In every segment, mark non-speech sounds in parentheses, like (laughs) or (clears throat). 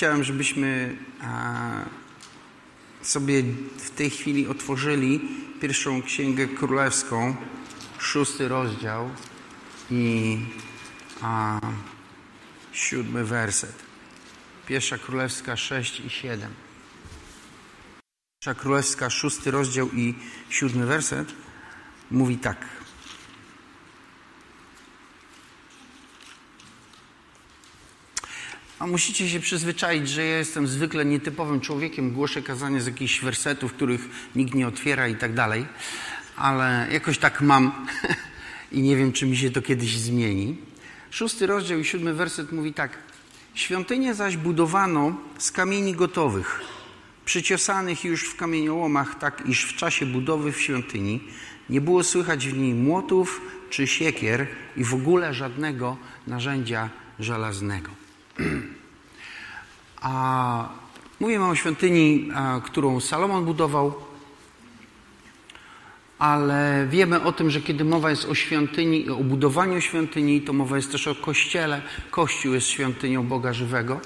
chciałem, żebyśmy sobie w tej chwili otworzyli pierwszą księgę królewską, szósty rozdział i siódmy werset. Pierwsza królewska 6 i 7. Pierwsza królewska, szósty rozdział i siódmy werset mówi tak. A musicie się przyzwyczaić, że ja jestem zwykle nietypowym człowiekiem, głoszę kazanie z jakichś wersetów, których nikt nie otwiera i tak dalej, ale jakoś tak mam (laughs) i nie wiem, czy mi się to kiedyś zmieni. Szósty rozdział i siódmy werset mówi tak. Świątynię zaś budowano z kamieni gotowych, przyciosanych już w kamieniołomach, tak iż w czasie budowy w świątyni nie było słychać w niej młotów czy siekier i w ogóle żadnego narzędzia żelaznego. A mówimy o świątyni, którą Salomon budował, ale wiemy o tym, że kiedy mowa jest o świątyni, o budowaniu świątyni, to mowa jest też o kościele. Kościół jest świątynią Boga żywego.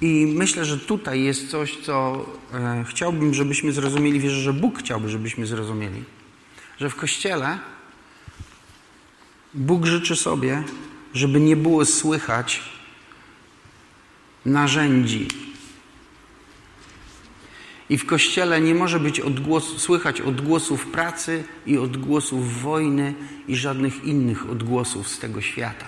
I myślę, że tutaj jest coś, co e, chciałbym, żebyśmy zrozumieli, wierzę, że Bóg chciałby, żebyśmy zrozumieli, że w kościele Bóg życzy sobie, żeby nie było słychać narzędzi. I w kościele nie może być odgłos, słychać odgłosów pracy i odgłosów wojny i żadnych innych odgłosów z tego świata.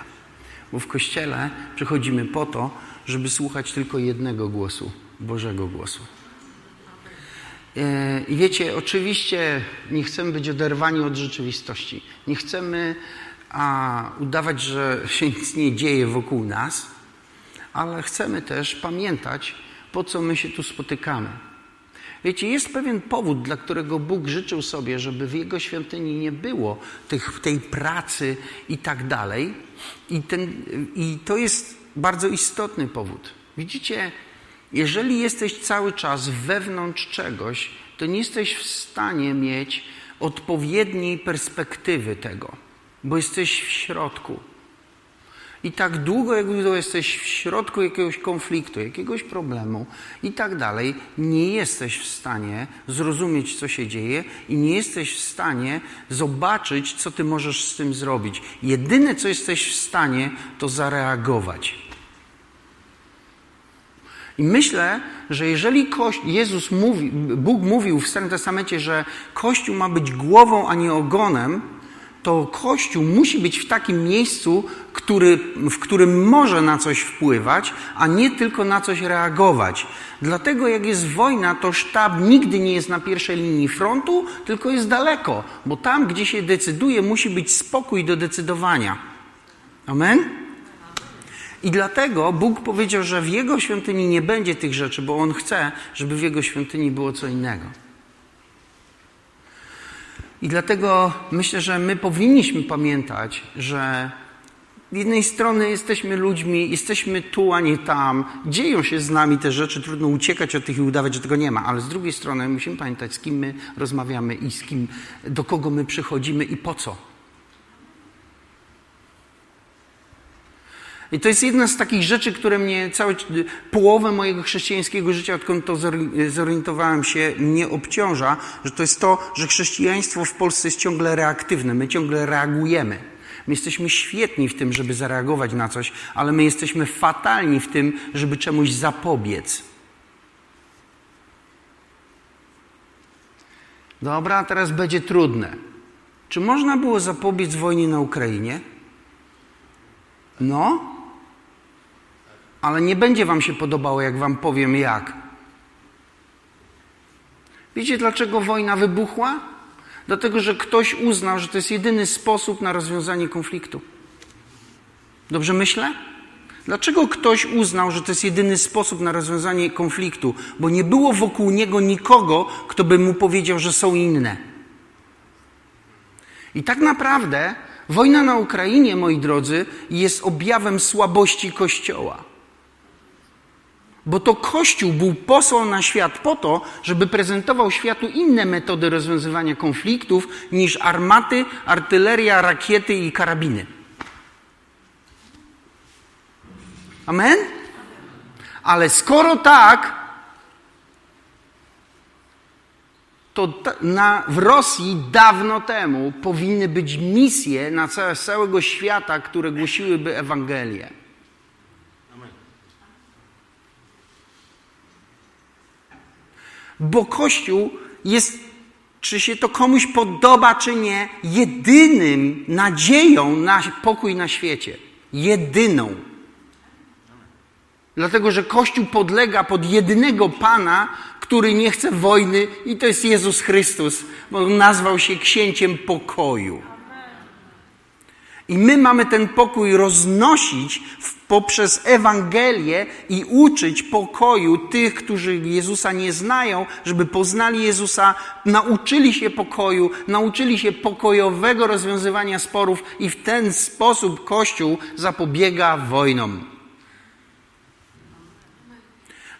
Bo w kościele przychodzimy po to, żeby słuchać tylko jednego głosu, Bożego głosu. E, I wiecie, oczywiście nie chcemy być oderwani od rzeczywistości. Nie chcemy a, udawać, że się nic nie dzieje wokół nas, ale chcemy też pamiętać, po co my się tu spotykamy. Wiecie, jest pewien powód, dla którego Bóg życzył sobie, żeby w Jego świątyni nie było tych, tej pracy i tak dalej. I, ten, I to jest bardzo istotny powód. Widzicie, jeżeli jesteś cały czas wewnątrz czegoś, to nie jesteś w stanie mieć odpowiedniej perspektywy tego, bo jesteś w środku. I tak długo, jak jesteś w środku jakiegoś konfliktu, jakiegoś problemu i tak dalej, nie jesteś w stanie zrozumieć, co się dzieje i nie jesteś w stanie zobaczyć, co ty możesz z tym zrobić. Jedyne, co jesteś w stanie, to zareagować. I myślę, że jeżeli Jezus mówi, Bóg mówił w Starym Testamencie, że Kościół ma być głową, a nie ogonem, to Kościół musi być w takim miejscu, który, w którym może na coś wpływać, a nie tylko na coś reagować. Dlatego jak jest wojna, to sztab nigdy nie jest na pierwszej linii frontu, tylko jest daleko, bo tam, gdzie się decyduje, musi być spokój do decydowania. Amen? I dlatego Bóg powiedział, że w Jego świątyni nie będzie tych rzeczy, bo On chce, żeby w Jego świątyni było co innego. I dlatego myślę, że my powinniśmy pamiętać, że z jednej strony jesteśmy ludźmi, jesteśmy tu, a nie tam, dzieją się z nami te rzeczy, trudno uciekać od tych i udawać, że tego nie ma, ale z drugiej strony musimy pamiętać, z kim my rozmawiamy i z kim, do kogo my przychodzimy i po co. I to jest jedna z takich rzeczy, które mnie całe połowę mojego chrześcijańskiego życia, odkąd to zorientowałem się, nie obciąża, że to jest to, że chrześcijaństwo w Polsce jest ciągle reaktywne, my ciągle reagujemy. My jesteśmy świetni w tym, żeby zareagować na coś, ale my jesteśmy fatalni w tym, żeby czemuś zapobiec. Dobra, teraz będzie trudne. Czy można było zapobiec wojnie na Ukrainie? No, ale nie będzie Wam się podobało, jak Wam powiem jak. Wiecie, dlaczego wojna wybuchła? Dlatego, że ktoś uznał, że to jest jedyny sposób na rozwiązanie konfliktu. Dobrze myślę? Dlaczego ktoś uznał, że to jest jedyny sposób na rozwiązanie konfliktu? Bo nie było wokół niego nikogo, kto by mu powiedział, że są inne. I tak naprawdę wojna na Ukrainie, moi drodzy, jest objawem słabości Kościoła. Bo to Kościół był posłał na świat po to, żeby prezentował światu inne metody rozwiązywania konfliktów niż armaty, artyleria, rakiety i karabiny. Amen? Ale skoro tak, to na, w Rosji dawno temu powinny być misje na całe, całego świata, które głosiłyby Ewangelię. Bo Kościół jest, czy się to komuś podoba, czy nie, jedynym nadzieją na pokój na świecie. Jedyną. Dlatego, że Kościół podlega pod jedynego Pana, który nie chce wojny, i to jest Jezus Chrystus, bo nazwał się księciem pokoju. I my mamy ten pokój roznosić poprzez Ewangelię i uczyć pokoju tych, którzy Jezusa nie znają, żeby poznali Jezusa, nauczyli się pokoju, nauczyli się pokojowego rozwiązywania sporów i w ten sposób Kościół zapobiega wojnom.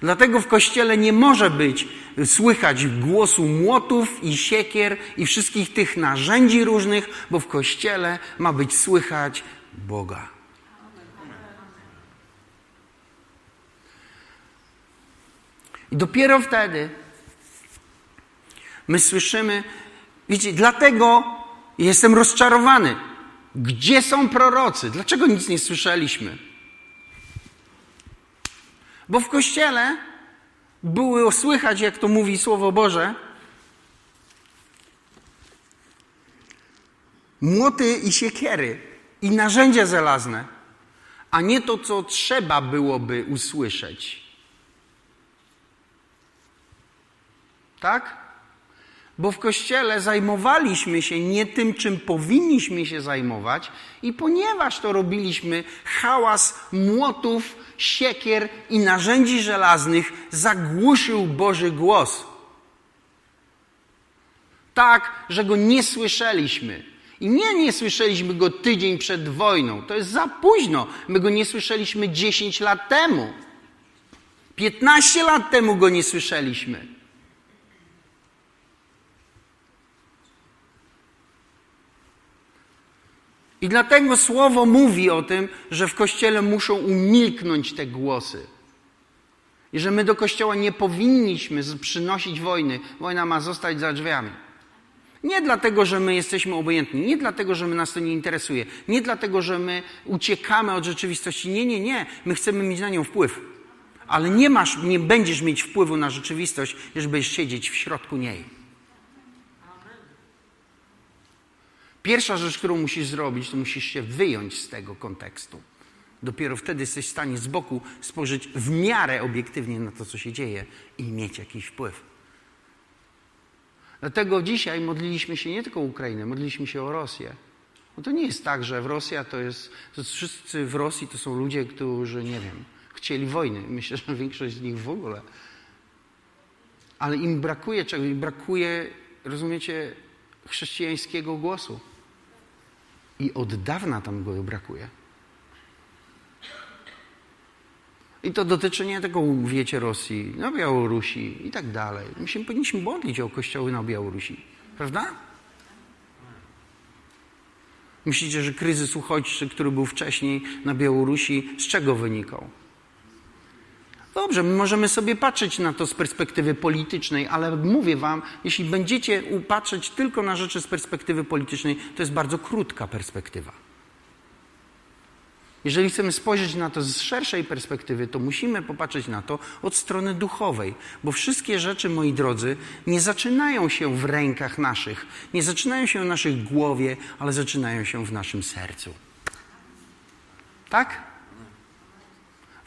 Dlatego w kościele nie może być słychać głosu młotów i siekier i wszystkich tych narzędzi różnych, bo w kościele ma być słychać Boga. I dopiero wtedy my słyszymy, wiecie, dlatego jestem rozczarowany. Gdzie są prorocy? Dlaczego nic nie słyszeliśmy? Bo w kościele było słychać, jak to mówi Słowo Boże, młoty i siekiery i narzędzia żelazne, a nie to, co trzeba byłoby usłyszeć. Tak? Bo w kościele zajmowaliśmy się nie tym, czym powinniśmy się zajmować, i ponieważ to robiliśmy, hałas młotów, siekier i narzędzi żelaznych zagłuszył Boży głos. Tak, że go nie słyszeliśmy. I nie, nie słyszeliśmy go tydzień przed wojną. To jest za późno. My go nie słyszeliśmy 10 lat temu. 15 lat temu go nie słyszeliśmy. I dlatego słowo mówi o tym, że w kościele muszą umilknąć te głosy. I że my do kościoła nie powinniśmy przynosić wojny. Wojna ma zostać za drzwiami. Nie dlatego, że my jesteśmy obojętni, nie dlatego, że my nas to nie interesuje, nie dlatego, że my uciekamy od rzeczywistości. Nie, nie, nie. My chcemy mieć na nią wpływ. Ale nie masz, nie będziesz mieć wpływu na rzeczywistość, jeżeli będziesz siedzieć w środku niej. Pierwsza rzecz, którą musisz zrobić, to musisz się wyjąć z tego kontekstu. Dopiero wtedy jesteś w stanie z boku spojrzeć w miarę obiektywnie na to, co się dzieje i mieć jakiś wpływ. Dlatego dzisiaj modliliśmy się nie tylko o Ukrainę, modliliśmy się o Rosję. Bo to nie jest tak, że w Rosja to jest, to wszyscy w Rosji to są ludzie, którzy, nie wiem, chcieli wojny. (laughs) Myślę, że większość z nich w ogóle. Ale im brakuje czegoś, brakuje, rozumiecie, chrześcijańskiego głosu. I od dawna tam go brakuje. I to dotyczy nie tylko, wiecie, Rosji, no Białorusi i tak dalej. My się powinniśmy modlić o kościoły na Białorusi. Prawda? Myślicie, że kryzys uchodźczy, który był wcześniej na Białorusi, z czego wynikał? Dobrze, my możemy sobie patrzeć na to z perspektywy politycznej, ale mówię Wam, jeśli będziecie patrzeć tylko na rzeczy z perspektywy politycznej, to jest bardzo krótka perspektywa. Jeżeli chcemy spojrzeć na to z szerszej perspektywy, to musimy popatrzeć na to od strony duchowej, bo wszystkie rzeczy, moi drodzy, nie zaczynają się w rękach naszych, nie zaczynają się w naszej głowie, ale zaczynają się w naszym sercu. Tak?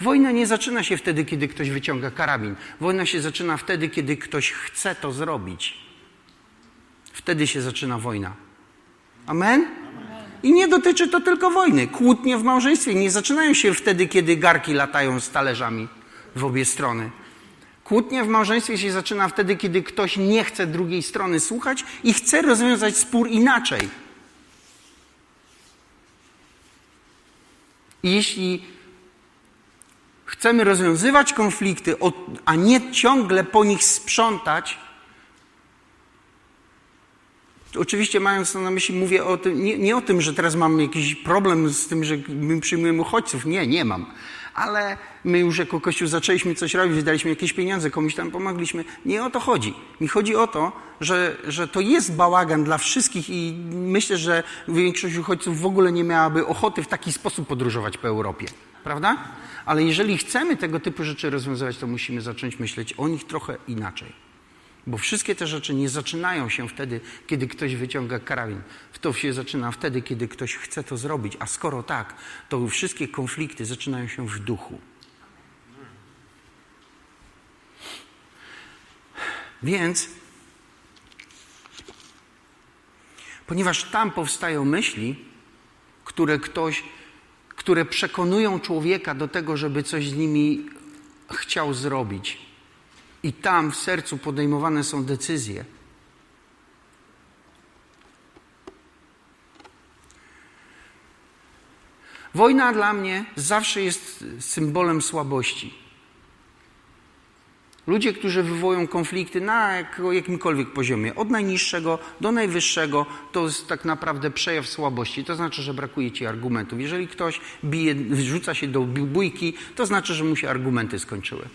Wojna nie zaczyna się wtedy, kiedy ktoś wyciąga karabin. Wojna się zaczyna wtedy, kiedy ktoś chce to zrobić. Wtedy się zaczyna wojna. Amen? I nie dotyczy to tylko wojny. Kłótnie w małżeństwie nie zaczynają się wtedy, kiedy garki latają z talerzami w obie strony. Kłótnia w małżeństwie się zaczyna wtedy, kiedy ktoś nie chce drugiej strony słuchać i chce rozwiązać spór inaczej. I jeśli chcemy rozwiązywać konflikty, a nie ciągle po nich sprzątać, Oczywiście mając na myśli, mówię o tym, nie, nie, o tym, że teraz mam jakiś problem z tym, że my przyjmujemy uchodźców. Nie, nie mam. ale my już jako Kościół zaczęliśmy coś robić, daliśmy jakieś pieniądze, komuś tam pomogliśmy. Nie o to chodzi. Mi chodzi o to, że, że to jest bałagan dla wszystkich i myślę, że większość uchodźców w ogóle nie miałaby ochoty w taki sposób podróżować po Europie. Prawda? Ale jeżeli chcemy tego typu rzeczy rozwiązywać, to musimy zacząć myśleć o nich trochę inaczej. Bo wszystkie te rzeczy nie zaczynają się wtedy, kiedy ktoś wyciąga karabin. To się zaczyna wtedy, kiedy ktoś chce to zrobić. A skoro tak, to wszystkie konflikty zaczynają się w duchu. Więc, ponieważ tam powstają myśli, które ktoś, które przekonują człowieka do tego, żeby coś z nimi chciał zrobić i tam w sercu podejmowane są decyzje. Wojna dla mnie zawsze jest symbolem słabości. Ludzie, którzy wywołują konflikty na jakimkolwiek poziomie, od najniższego do najwyższego, to jest tak naprawdę przejaw słabości. To znaczy, że brakuje ci argumentów. Jeżeli ktoś bije, wrzuca się do bójki, to znaczy, że mu się argumenty skończyły.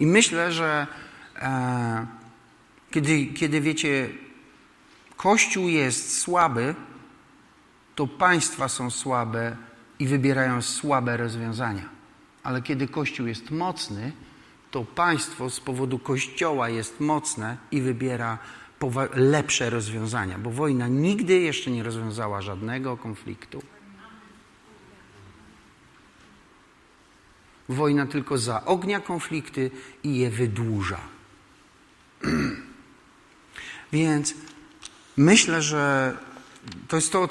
I myślę, że e, kiedy, kiedy wiecie, Kościół jest słaby, to państwa są słabe i wybierają słabe rozwiązania. Ale kiedy Kościół jest mocny, to państwo z powodu Kościoła jest mocne i wybiera lepsze rozwiązania, bo wojna nigdy jeszcze nie rozwiązała żadnego konfliktu. Wojna tylko zaognia konflikty i je wydłuża. (clears throat) Więc myślę, że to jest to,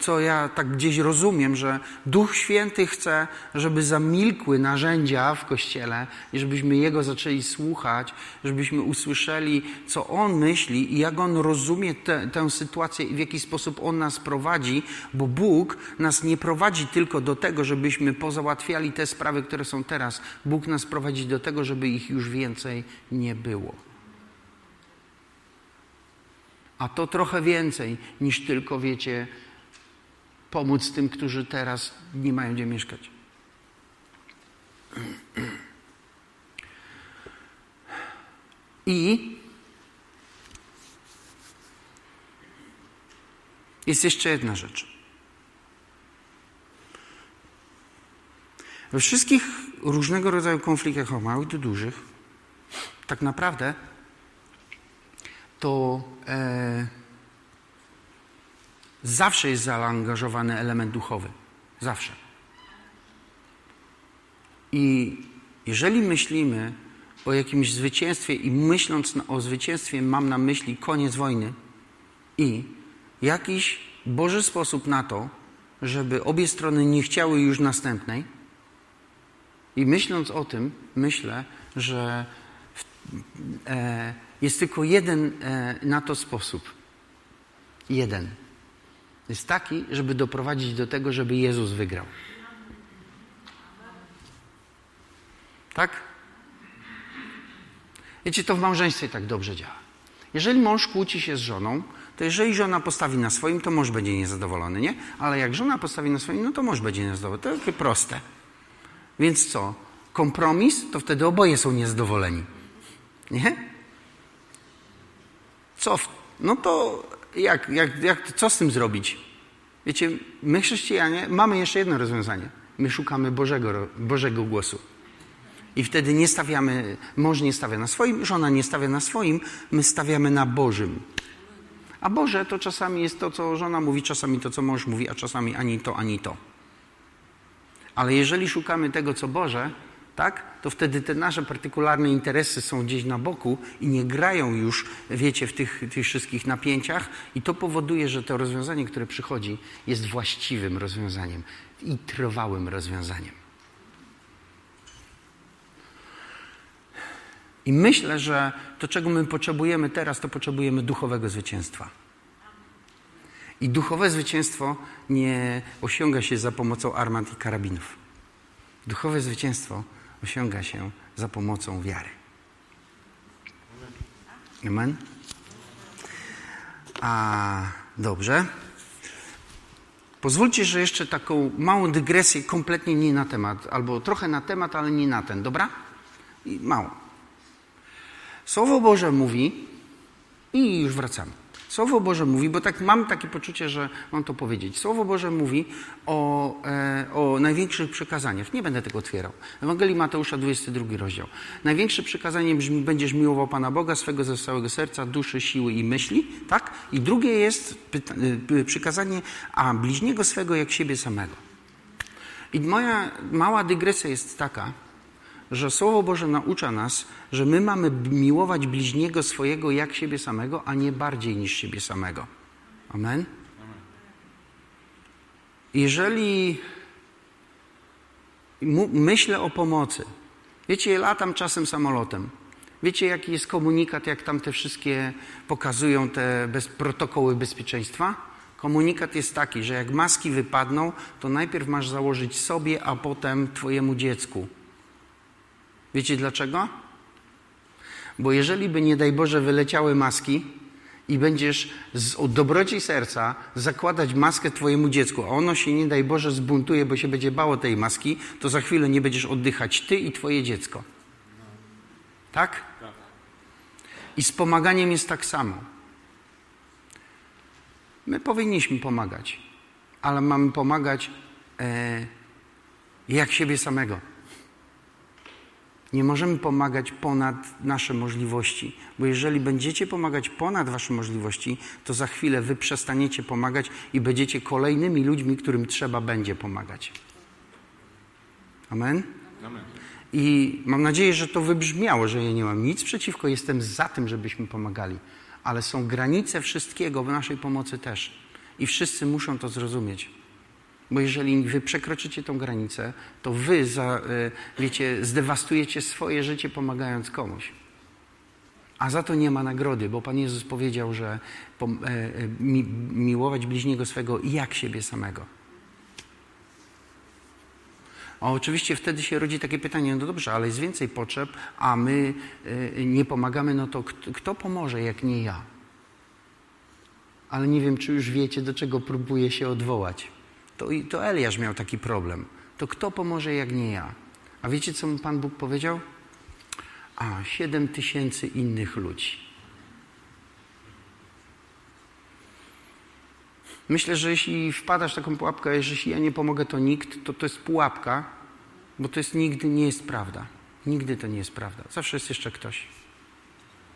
co ja tak gdzieś rozumiem, że Duch Święty chce, żeby zamilkły narzędzia w Kościele i żebyśmy Jego zaczęli słuchać, żebyśmy usłyszeli, co On myśli i jak On rozumie te, tę sytuację i w jaki sposób On nas prowadzi, bo Bóg nas nie prowadzi tylko do tego, żebyśmy pozałatwiali te sprawy, które są teraz. Bóg nas prowadzi do tego, żeby ich już więcej nie było. A to trochę więcej niż tylko, wiecie, pomóc tym, którzy teraz nie mają gdzie mieszkać. I jest jeszcze jedna rzecz. We wszystkich różnego rodzaju konfliktach, o małych do dużych, tak naprawdę to e, zawsze jest zaangażowany element duchowy. Zawsze. I jeżeli myślimy o jakimś zwycięstwie i myśląc o zwycięstwie mam na myśli koniec wojny i jakiś Boży sposób na to, żeby obie strony nie chciały już następnej. I myśląc o tym, myślę, że w, e, jest tylko jeden e, na to sposób. Jeden. Jest taki, żeby doprowadzić do tego, żeby Jezus wygrał. Tak? Wiecie, to w małżeństwie tak dobrze działa. Jeżeli mąż kłóci się z żoną, to jeżeli żona postawi na swoim, to mąż będzie niezadowolony, nie? Ale jak żona postawi na swoim, no to mąż będzie niezadowolony. To takie proste. Więc co? Kompromis, to wtedy oboje są niezadowoleni. Nie? Co? No to jak, jak, jak, co z tym zrobić? Wiecie, my chrześcijanie mamy jeszcze jedno rozwiązanie. My szukamy Bożego, Bożego głosu. I wtedy nie stawiamy, mąż nie stawia na swoim, żona nie stawia na swoim, my stawiamy na Bożym. A Boże to czasami jest to, co żona mówi, czasami to, co mąż mówi, a czasami ani to, ani to. Ale jeżeli szukamy tego, co Boże, tak? to wtedy te nasze partykularne interesy są gdzieś na boku i nie grają już, wiecie, w tych, tych wszystkich napięciach, i to powoduje, że to rozwiązanie, które przychodzi, jest właściwym rozwiązaniem i trwałym rozwiązaniem. I myślę, że to, czego my potrzebujemy teraz, to potrzebujemy duchowego zwycięstwa. I duchowe zwycięstwo nie osiąga się za pomocą armat i karabinów. Duchowe zwycięstwo osiąga się za pomocą wiary. Amen? A Dobrze. Pozwólcie, że jeszcze taką małą dygresję, kompletnie nie na temat, albo trochę na temat, ale nie na ten, dobra? I mało. Słowo Boże mówi, i już wracamy. Słowo Boże mówi, bo tak mam takie poczucie, że mam to powiedzieć. Słowo Boże mówi o, e, o największych przykazaniach. Nie będę tego otwierał. Ewangelii Mateusza, 22 rozdział. Największe przykazanie brzmi, będziesz miłował Pana Boga swego ze całego serca, duszy, siły i myśli, tak? I drugie jest pyta- przykazanie, a bliźniego swego jak siebie samego. I moja mała dygresja jest taka, że Słowo Boże naucza nas, że my mamy miłować bliźniego swojego jak siebie samego, a nie bardziej niż siebie samego. Amen? Jeżeli myślę o pomocy, wiecie, latam czasem samolotem. Wiecie, jaki jest komunikat, jak tam te wszystkie pokazują te bez, protokoły bezpieczeństwa? Komunikat jest taki, że jak maski wypadną, to najpierw masz założyć sobie, a potem twojemu dziecku. Wiecie dlaczego? Bo jeżeli by nie daj Boże wyleciały maski i będziesz z dobroci serca zakładać maskę twojemu dziecku, a ono się nie daj Boże zbuntuje, bo się będzie bało tej maski, to za chwilę nie będziesz oddychać ty i twoje dziecko. Tak? I z pomaganiem jest tak samo. My powinniśmy pomagać, ale mamy pomagać e, jak siebie samego. Nie możemy pomagać ponad nasze możliwości, bo jeżeli będziecie pomagać ponad wasze możliwości, to za chwilę wy przestaniecie pomagać i będziecie kolejnymi ludźmi, którym trzeba będzie pomagać. Amen? Amen. I mam nadzieję, że to wybrzmiało, że ja nie mam nic przeciwko, jestem za tym, żebyśmy pomagali. Ale są granice wszystkiego w naszej pomocy też. I wszyscy muszą to zrozumieć. Bo jeżeli wy przekroczycie tą granicę, to wy, za, e, wiecie, zdewastujecie swoje życie pomagając komuś. A za to nie ma nagrody, bo Pan Jezus powiedział, że e, e, miłować bliźniego swego jak siebie samego. A oczywiście wtedy się rodzi takie pytanie, no dobrze, ale jest więcej potrzeb, a my nie pomagamy, no to kto pomoże, jak nie ja? Ale nie wiem, czy już wiecie, do czego próbuję się odwołać. To, to Eliasz miał taki problem. To kto pomoże, jak nie ja? A wiecie, co mu Pan Bóg powiedział? A, siedem tysięcy innych ludzi. Myślę, że jeśli wpadasz w taką pułapkę, jeśli ja nie pomogę, to nikt, to to jest pułapka, bo to jest nigdy nie jest prawda. Nigdy to nie jest prawda. Zawsze jest jeszcze ktoś.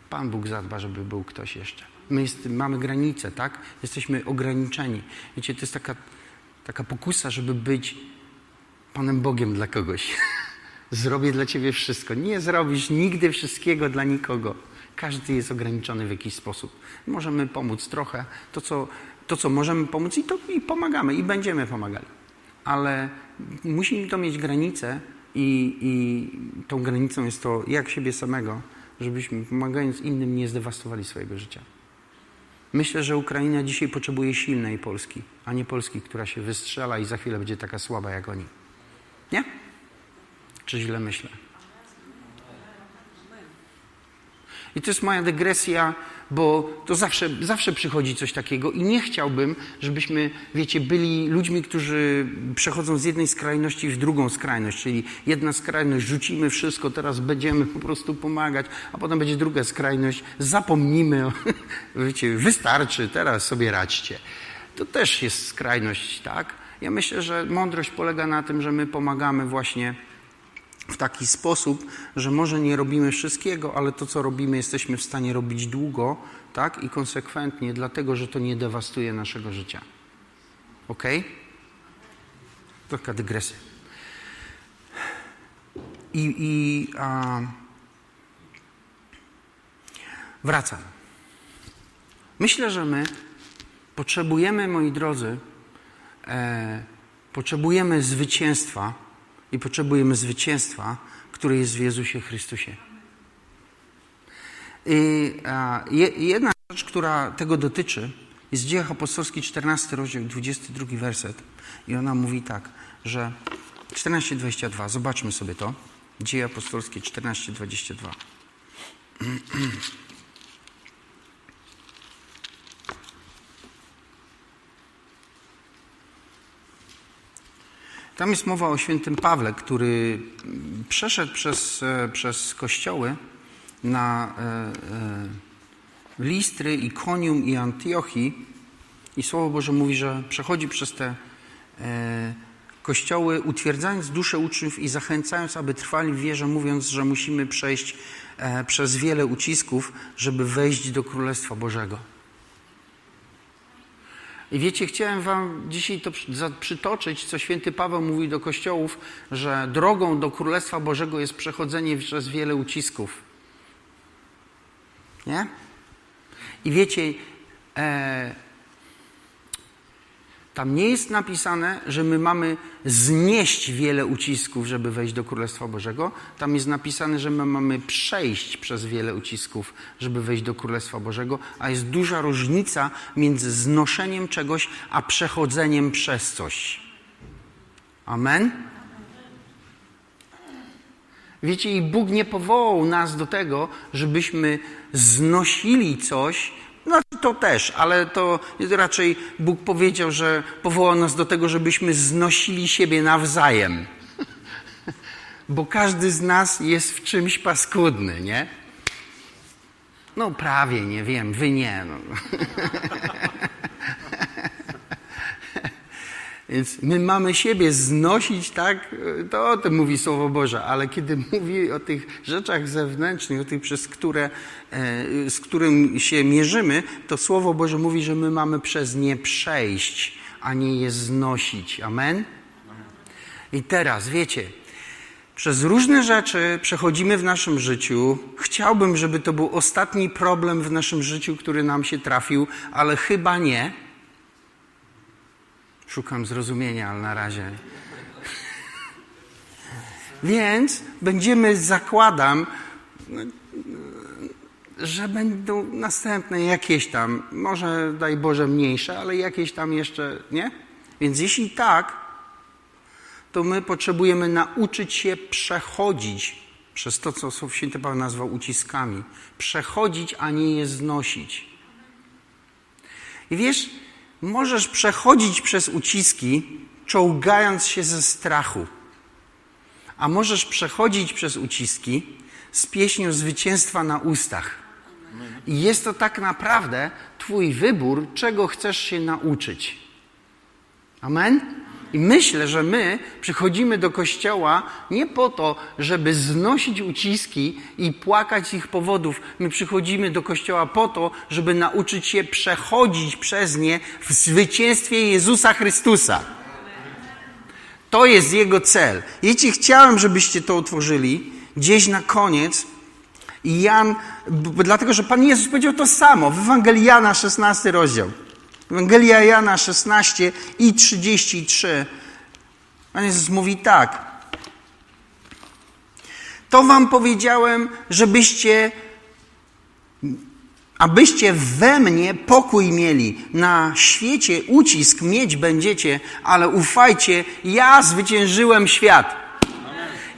Pan Bóg zadba, żeby był ktoś jeszcze. My jest, mamy granice, tak? Jesteśmy ograniczeni. Wiecie, to jest taka taka pokusa, żeby być Panem Bogiem dla kogoś. (laughs) Zrobię dla ciebie wszystko. Nie zrobisz nigdy wszystkiego dla nikogo. Każdy jest ograniczony w jakiś sposób. Możemy pomóc trochę, to co, to, co możemy pomóc i, to, i pomagamy, i będziemy pomagali. Ale musi to mieć granicę i, i tą granicą jest to jak siebie samego, żebyśmy pomagając innym nie zdewastowali swojego życia. Myślę, że Ukraina dzisiaj potrzebuje silnej Polski, a nie Polski, która się wystrzela i za chwilę będzie taka słaba jak oni. Nie? Czy źle myślę? I to jest moja dygresja bo to zawsze, zawsze przychodzi coś takiego i nie chciałbym, żebyśmy, wiecie, byli ludźmi, którzy przechodzą z jednej skrajności w drugą skrajność, czyli jedna skrajność, rzucimy wszystko, teraz będziemy po prostu pomagać, a potem będzie druga skrajność, zapomnimy, (laughs) wiecie, wystarczy, teraz sobie radźcie. To też jest skrajność, tak? Ja myślę, że mądrość polega na tym, że my pomagamy właśnie w taki sposób, że może nie robimy wszystkiego, ale to, co robimy, jesteśmy w stanie robić długo tak? i konsekwentnie, dlatego że to nie dewastuje naszego życia. Ok? Taka dygresja. I, i a, wracam. Myślę, że my potrzebujemy, moi drodzy, e, potrzebujemy zwycięstwa i potrzebujemy zwycięstwa, które jest w Jezusie Chrystusie. I jedna rzecz, która tego dotyczy, jest Dziejach Apostolskich 14 rozdział 22 werset. I ona mówi tak, że 14:22. Zobaczmy sobie to. Dzieje Apostolskie 14:22. (clears throat) Tam jest mowa o świętym Pawle, który przeszedł przez, e, przez kościoły na e, e, Listry, Ikonium i Antiochii i Słowo Boże mówi, że przechodzi przez te kościoły, utwierdzając duszę uczniów i zachęcając, aby trwali w wierze, mówiąc, że musimy przejść przez wiele ucisków, żeby wejść do Królestwa Bożego. I wiecie, chciałem wam dzisiaj to przytoczyć, co święty Paweł mówi do kościołów, że drogą do Królestwa Bożego jest przechodzenie przez wiele ucisków. Nie? I wiecie, e, tam nie jest napisane, że my mamy znieść wiele ucisków, żeby wejść do Królestwa Bożego. Tam jest napisane, że my mamy przejść przez wiele ucisków, żeby wejść do Królestwa Bożego, a jest duża różnica między znoszeniem czegoś, a przechodzeniem przez coś. Amen? Wiecie, i Bóg nie powołał nas do tego, żebyśmy znosili coś, no to też, ale to raczej Bóg powiedział, że powołał nas do tego, żebyśmy znosili siebie nawzajem. (laughs) Bo każdy z nas jest w czymś paskudny, nie? No prawie, nie wiem, wy nie. No. (laughs) Więc my mamy siebie znosić, tak? To o tym mówi Słowo Boże, ale kiedy (laughs) mówi o tych rzeczach zewnętrznych, o tych, przez które, e, z którym się mierzymy, to Słowo Boże mówi, że my mamy przez nie przejść, a nie je znosić. Amen? I teraz, wiecie, przez różne rzeczy przechodzimy w naszym życiu. Chciałbym, żeby to był ostatni problem w naszym życiu, który nam się trafił, ale chyba nie Szukam zrozumienia, ale na razie. Więc będziemy, zakładam, że będą następne jakieś tam, może daj Boże mniejsze, ale jakieś tam jeszcze, nie? Więc jeśli tak, to my potrzebujemy nauczyć się przechodzić przez to, co święty Paweł nazwał uciskami. Przechodzić, a nie je znosić. I wiesz, Możesz przechodzić przez uciski, czołgając się ze strachu. A możesz przechodzić przez uciski z pieśnią zwycięstwa na ustach. I jest to tak naprawdę Twój wybór, czego chcesz się nauczyć. Amen? I myślę, że my przychodzimy do kościoła nie po to, żeby znosić uciski i płakać ich powodów. My przychodzimy do kościoła po to, żeby nauczyć się przechodzić przez nie w zwycięstwie Jezusa Chrystusa. To jest Jego cel. Jeśli chciałem, żebyście to utworzyli, gdzieś na koniec, i Jan, dlatego że Pan Jezus powiedział to samo w Ewangelii Jana, 16 rozdział. Ewangelia Jana 16 i 33. Pan Jezus mówi tak. To wam powiedziałem, żebyście, abyście we mnie pokój mieli. Na świecie ucisk mieć będziecie, ale ufajcie, ja zwyciężyłem świat.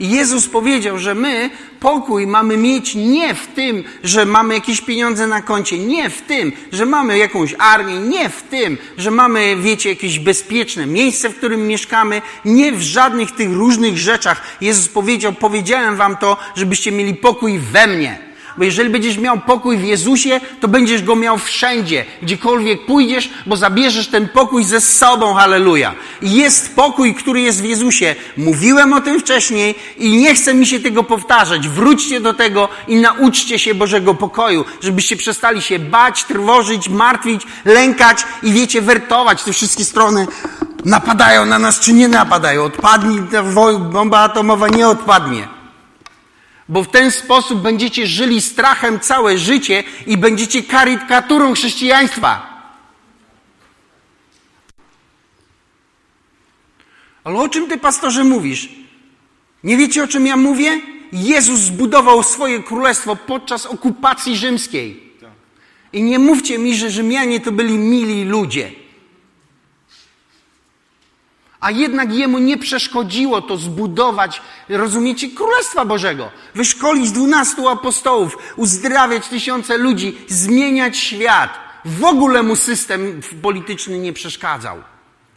I Jezus powiedział, że my pokój mamy mieć nie w tym, że mamy jakieś pieniądze na koncie, nie w tym, że mamy jakąś armię, nie w tym, że mamy, wiecie, jakieś bezpieczne miejsce, w którym mieszkamy, nie w żadnych tych różnych rzeczach. Jezus powiedział, powiedziałem wam to, żebyście mieli pokój we mnie. Bo jeżeli będziesz miał pokój w Jezusie, to będziesz go miał wszędzie, gdziekolwiek pójdziesz, bo zabierzesz ten pokój ze sobą, halleluja. Jest pokój, który jest w Jezusie. Mówiłem o tym wcześniej i nie chcę mi się tego powtarzać. Wróćcie do tego i nauczcie się Bożego pokoju, żebyście przestali się bać, trwożyć, martwić, lękać i wiecie, wertować te wszystkie strony. Napadają na nas czy nie napadają? Odpadnie, bomba atomowa nie odpadnie bo w ten sposób będziecie żyli strachem całe życie i będziecie karykaturą chrześcijaństwa. Ale o czym ty, pastorze, mówisz? Nie wiecie, o czym ja mówię? Jezus zbudował swoje królestwo podczas okupacji rzymskiej. I nie mówcie mi, że Rzymianie to byli mili ludzie. A jednak jemu nie przeszkodziło to zbudować, rozumiecie, Królestwa Bożego. Wyszkolić dwunastu apostołów, uzdrawiać tysiące ludzi, zmieniać świat. W ogóle mu system polityczny nie przeszkadzał.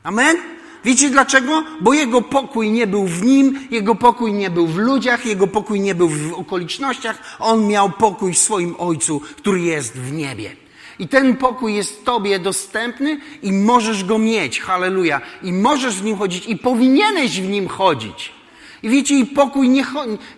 Amen? Wiecie dlaczego? Bo jego pokój nie był w nim, jego pokój nie był w ludziach, jego pokój nie był w okolicznościach. On miał pokój w swoim Ojcu, który jest w niebie. I ten pokój jest Tobie dostępny i możesz go mieć. Halleluja. I możesz w nim chodzić i powinieneś w nim chodzić. I wiecie, i pokój nie,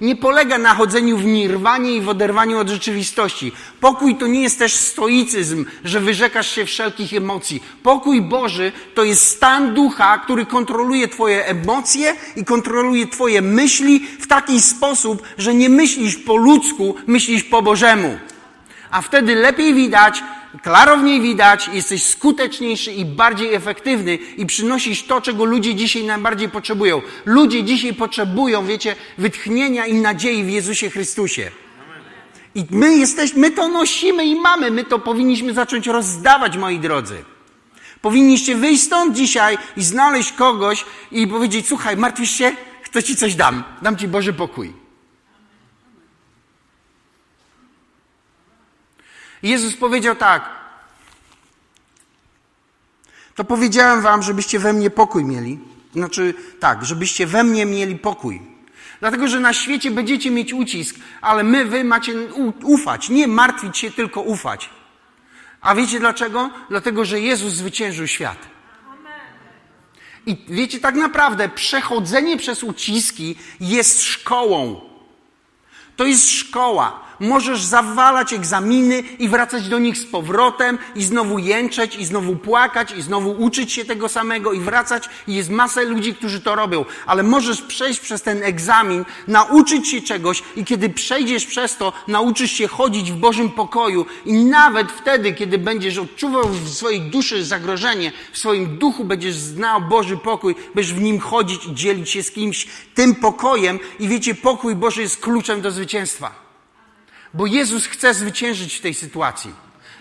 nie polega na chodzeniu w nirwanie i w oderwaniu od rzeczywistości. Pokój to nie jest też stoicyzm, że wyrzekasz się wszelkich emocji. Pokój Boży to jest stan ducha, który kontroluje Twoje emocje i kontroluje Twoje myśli w taki sposób, że nie myślisz po ludzku, myślisz po Bożemu. A wtedy lepiej widać, klarowniej widać, jesteś skuteczniejszy i bardziej efektywny i przynosisz to, czego ludzie dzisiaj najbardziej potrzebują. Ludzie dzisiaj potrzebują, wiecie, wytchnienia i nadziei w Jezusie Chrystusie. I my jesteśmy, my to nosimy i mamy, my to powinniśmy zacząć rozdawać, moi drodzy. Powinniście wyjść stąd dzisiaj i znaleźć kogoś i powiedzieć, słuchaj, martwisz się? To ci coś dam. Dam ci Boży pokój. Jezus powiedział tak. To powiedziałem wam, żebyście we mnie pokój mieli. Znaczy, tak, żebyście we mnie mieli pokój. Dlatego, że na świecie będziecie mieć ucisk, ale my, wy macie ufać. Nie martwić się, tylko ufać. A wiecie dlaczego? Dlatego, że Jezus zwyciężył świat. I wiecie, tak naprawdę przechodzenie przez uciski jest szkołą. To jest szkoła. Możesz zawalać egzaminy i wracać do nich z powrotem i znowu jęczeć i znowu płakać i znowu uczyć się tego samego i wracać. I jest masę ludzi, którzy to robią. Ale możesz przejść przez ten egzamin, nauczyć się czegoś i kiedy przejdziesz przez to, nauczysz się chodzić w Bożym pokoju i nawet wtedy, kiedy będziesz odczuwał w swojej duszy zagrożenie, w swoim duchu będziesz znał Boży pokój, będziesz w nim chodzić i dzielić się z kimś tym pokojem i wiecie, pokój Boży jest kluczem do zwycięstwa. Bo Jezus chce zwyciężyć w tej sytuacji.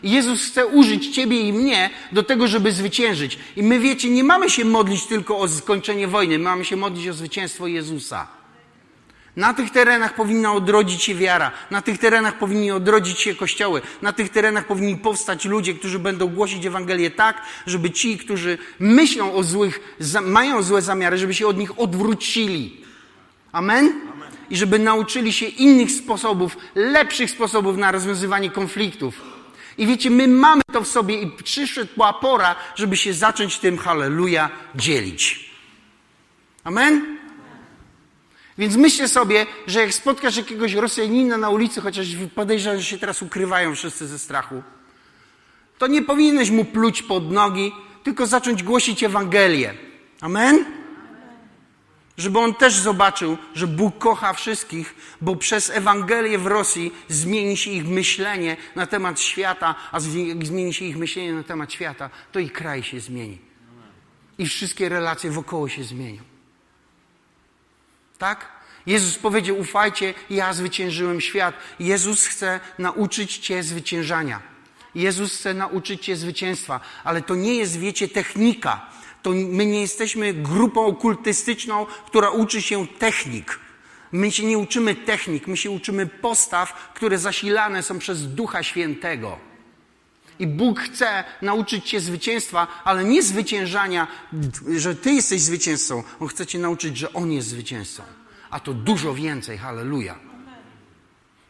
Jezus chce użyć Ciebie i mnie do tego, żeby zwyciężyć. I my wiecie, nie mamy się modlić tylko o skończenie wojny, my mamy się modlić o zwycięstwo Jezusa. Na tych terenach powinna odrodzić się wiara, na tych terenach powinni odrodzić się kościoły, na tych terenach powinni powstać ludzie, którzy będą głosić Ewangelię tak, żeby ci, którzy myślą o złych, mają złe zamiary, żeby się od nich odwrócili. Amen? I żeby nauczyli się innych sposobów, lepszych sposobów na rozwiązywanie konfliktów. I wiecie, my mamy to w sobie i przyszła pora, żeby się zacząć tym halleluja dzielić. Amen? Więc myślę sobie, że jak spotkasz jakiegoś Rosjanina na ulicy, chociaż podejrzewam, że się teraz ukrywają wszyscy ze strachu, to nie powinieneś mu pluć pod nogi, tylko zacząć głosić Ewangelię. Amen? Żeby on też zobaczył, że Bóg kocha wszystkich, bo przez Ewangelię w Rosji zmieni się ich myślenie na temat świata, a jak zmieni się ich myślenie na temat świata, to i kraj się zmieni. I wszystkie relacje wokoło się zmienią. Tak? Jezus powiedział: Ufajcie, ja zwyciężyłem świat. Jezus chce nauczyć Cię zwyciężania. Jezus chce nauczyć Cię zwycięstwa, ale to nie jest, wiecie, technika to my nie jesteśmy grupą okultystyczną, która uczy się technik. My się nie uczymy technik, my się uczymy postaw, które zasilane są przez Ducha Świętego. I Bóg chce nauczyć cię zwycięstwa, ale nie zwyciężania, że ty jesteś zwycięzcą. On chce cię nauczyć, że On jest zwycięzcą. A to dużo więcej. Halleluja.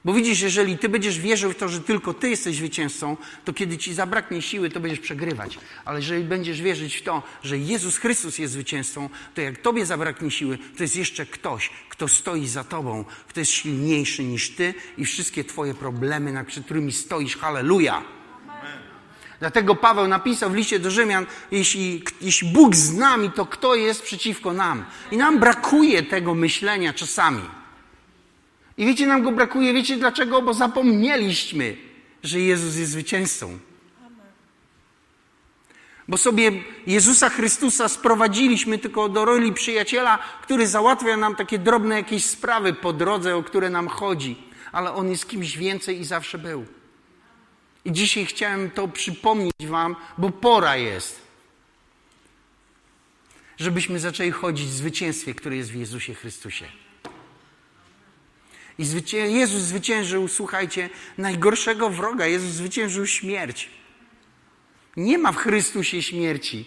Bo widzisz, jeżeli ty będziesz wierzył w to, że tylko ty jesteś zwycięzcą, to kiedy ci zabraknie siły, to będziesz przegrywać. Ale jeżeli będziesz wierzyć w to, że Jezus Chrystus jest zwycięzcą, to jak tobie zabraknie siły, to jest jeszcze ktoś, kto stoi za tobą, kto jest silniejszy niż ty i wszystkie twoje problemy, nad którymi stoisz. Halleluja! Dlatego Paweł napisał w liście do Rzymian, jeśli, jeśli Bóg z nami, to kto jest przeciwko nam? I nam brakuje tego myślenia czasami. I wiecie, nam go brakuje. Wiecie dlaczego? Bo zapomnieliśmy, że Jezus jest zwycięzcą. Bo sobie Jezusa Chrystusa sprowadziliśmy tylko do roli przyjaciela, który załatwia nam takie drobne jakieś sprawy po drodze, o które nam chodzi. Ale On jest kimś więcej i zawsze był. I dzisiaj chciałem to przypomnieć Wam, bo pora jest, żebyśmy zaczęli chodzić w zwycięstwie, które jest w Jezusie Chrystusie. I Jezus zwyciężył, słuchajcie, najgorszego wroga. Jezus zwyciężył śmierć. Nie ma w Chrystusie śmierci.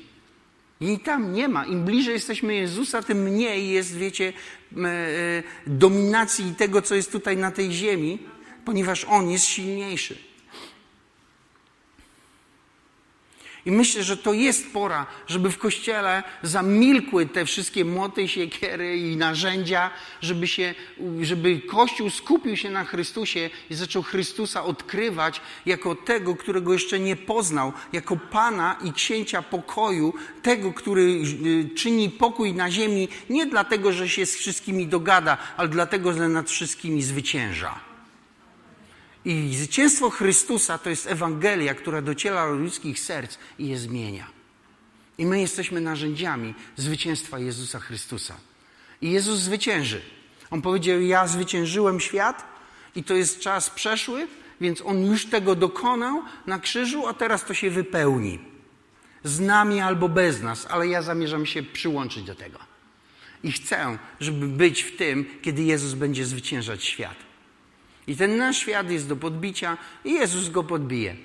I tam nie ma. Im bliżej jesteśmy Jezusa, tym mniej jest, wiecie, e, dominacji tego, co jest tutaj na tej ziemi, ponieważ On jest silniejszy. I myślę, że to jest pora, żeby w kościele zamilkły te wszystkie młoty, siekiery i narzędzia, żeby, się, żeby Kościół skupił się na Chrystusie i zaczął Chrystusa odkrywać jako tego, którego jeszcze nie poznał, jako Pana i Księcia pokoju, tego, który y, czyni pokój na ziemi, nie dlatego, że się z wszystkimi dogada, ale dlatego, że nad wszystkimi zwycięża. I zwycięstwo Chrystusa to jest Ewangelia, która dociera do ludzkich serc i je zmienia. I my jesteśmy narzędziami zwycięstwa Jezusa Chrystusa. I Jezus zwycięży. On powiedział: Ja zwyciężyłem świat, i to jest czas przeszły, więc on już tego dokonał na krzyżu, a teraz to się wypełni. Z nami albo bez nas, ale ja zamierzam się przyłączyć do tego. I chcę, żeby być w tym, kiedy Jezus będzie zwyciężać świat. I ten nasz świat jest do podbicia i Jezus go podbije.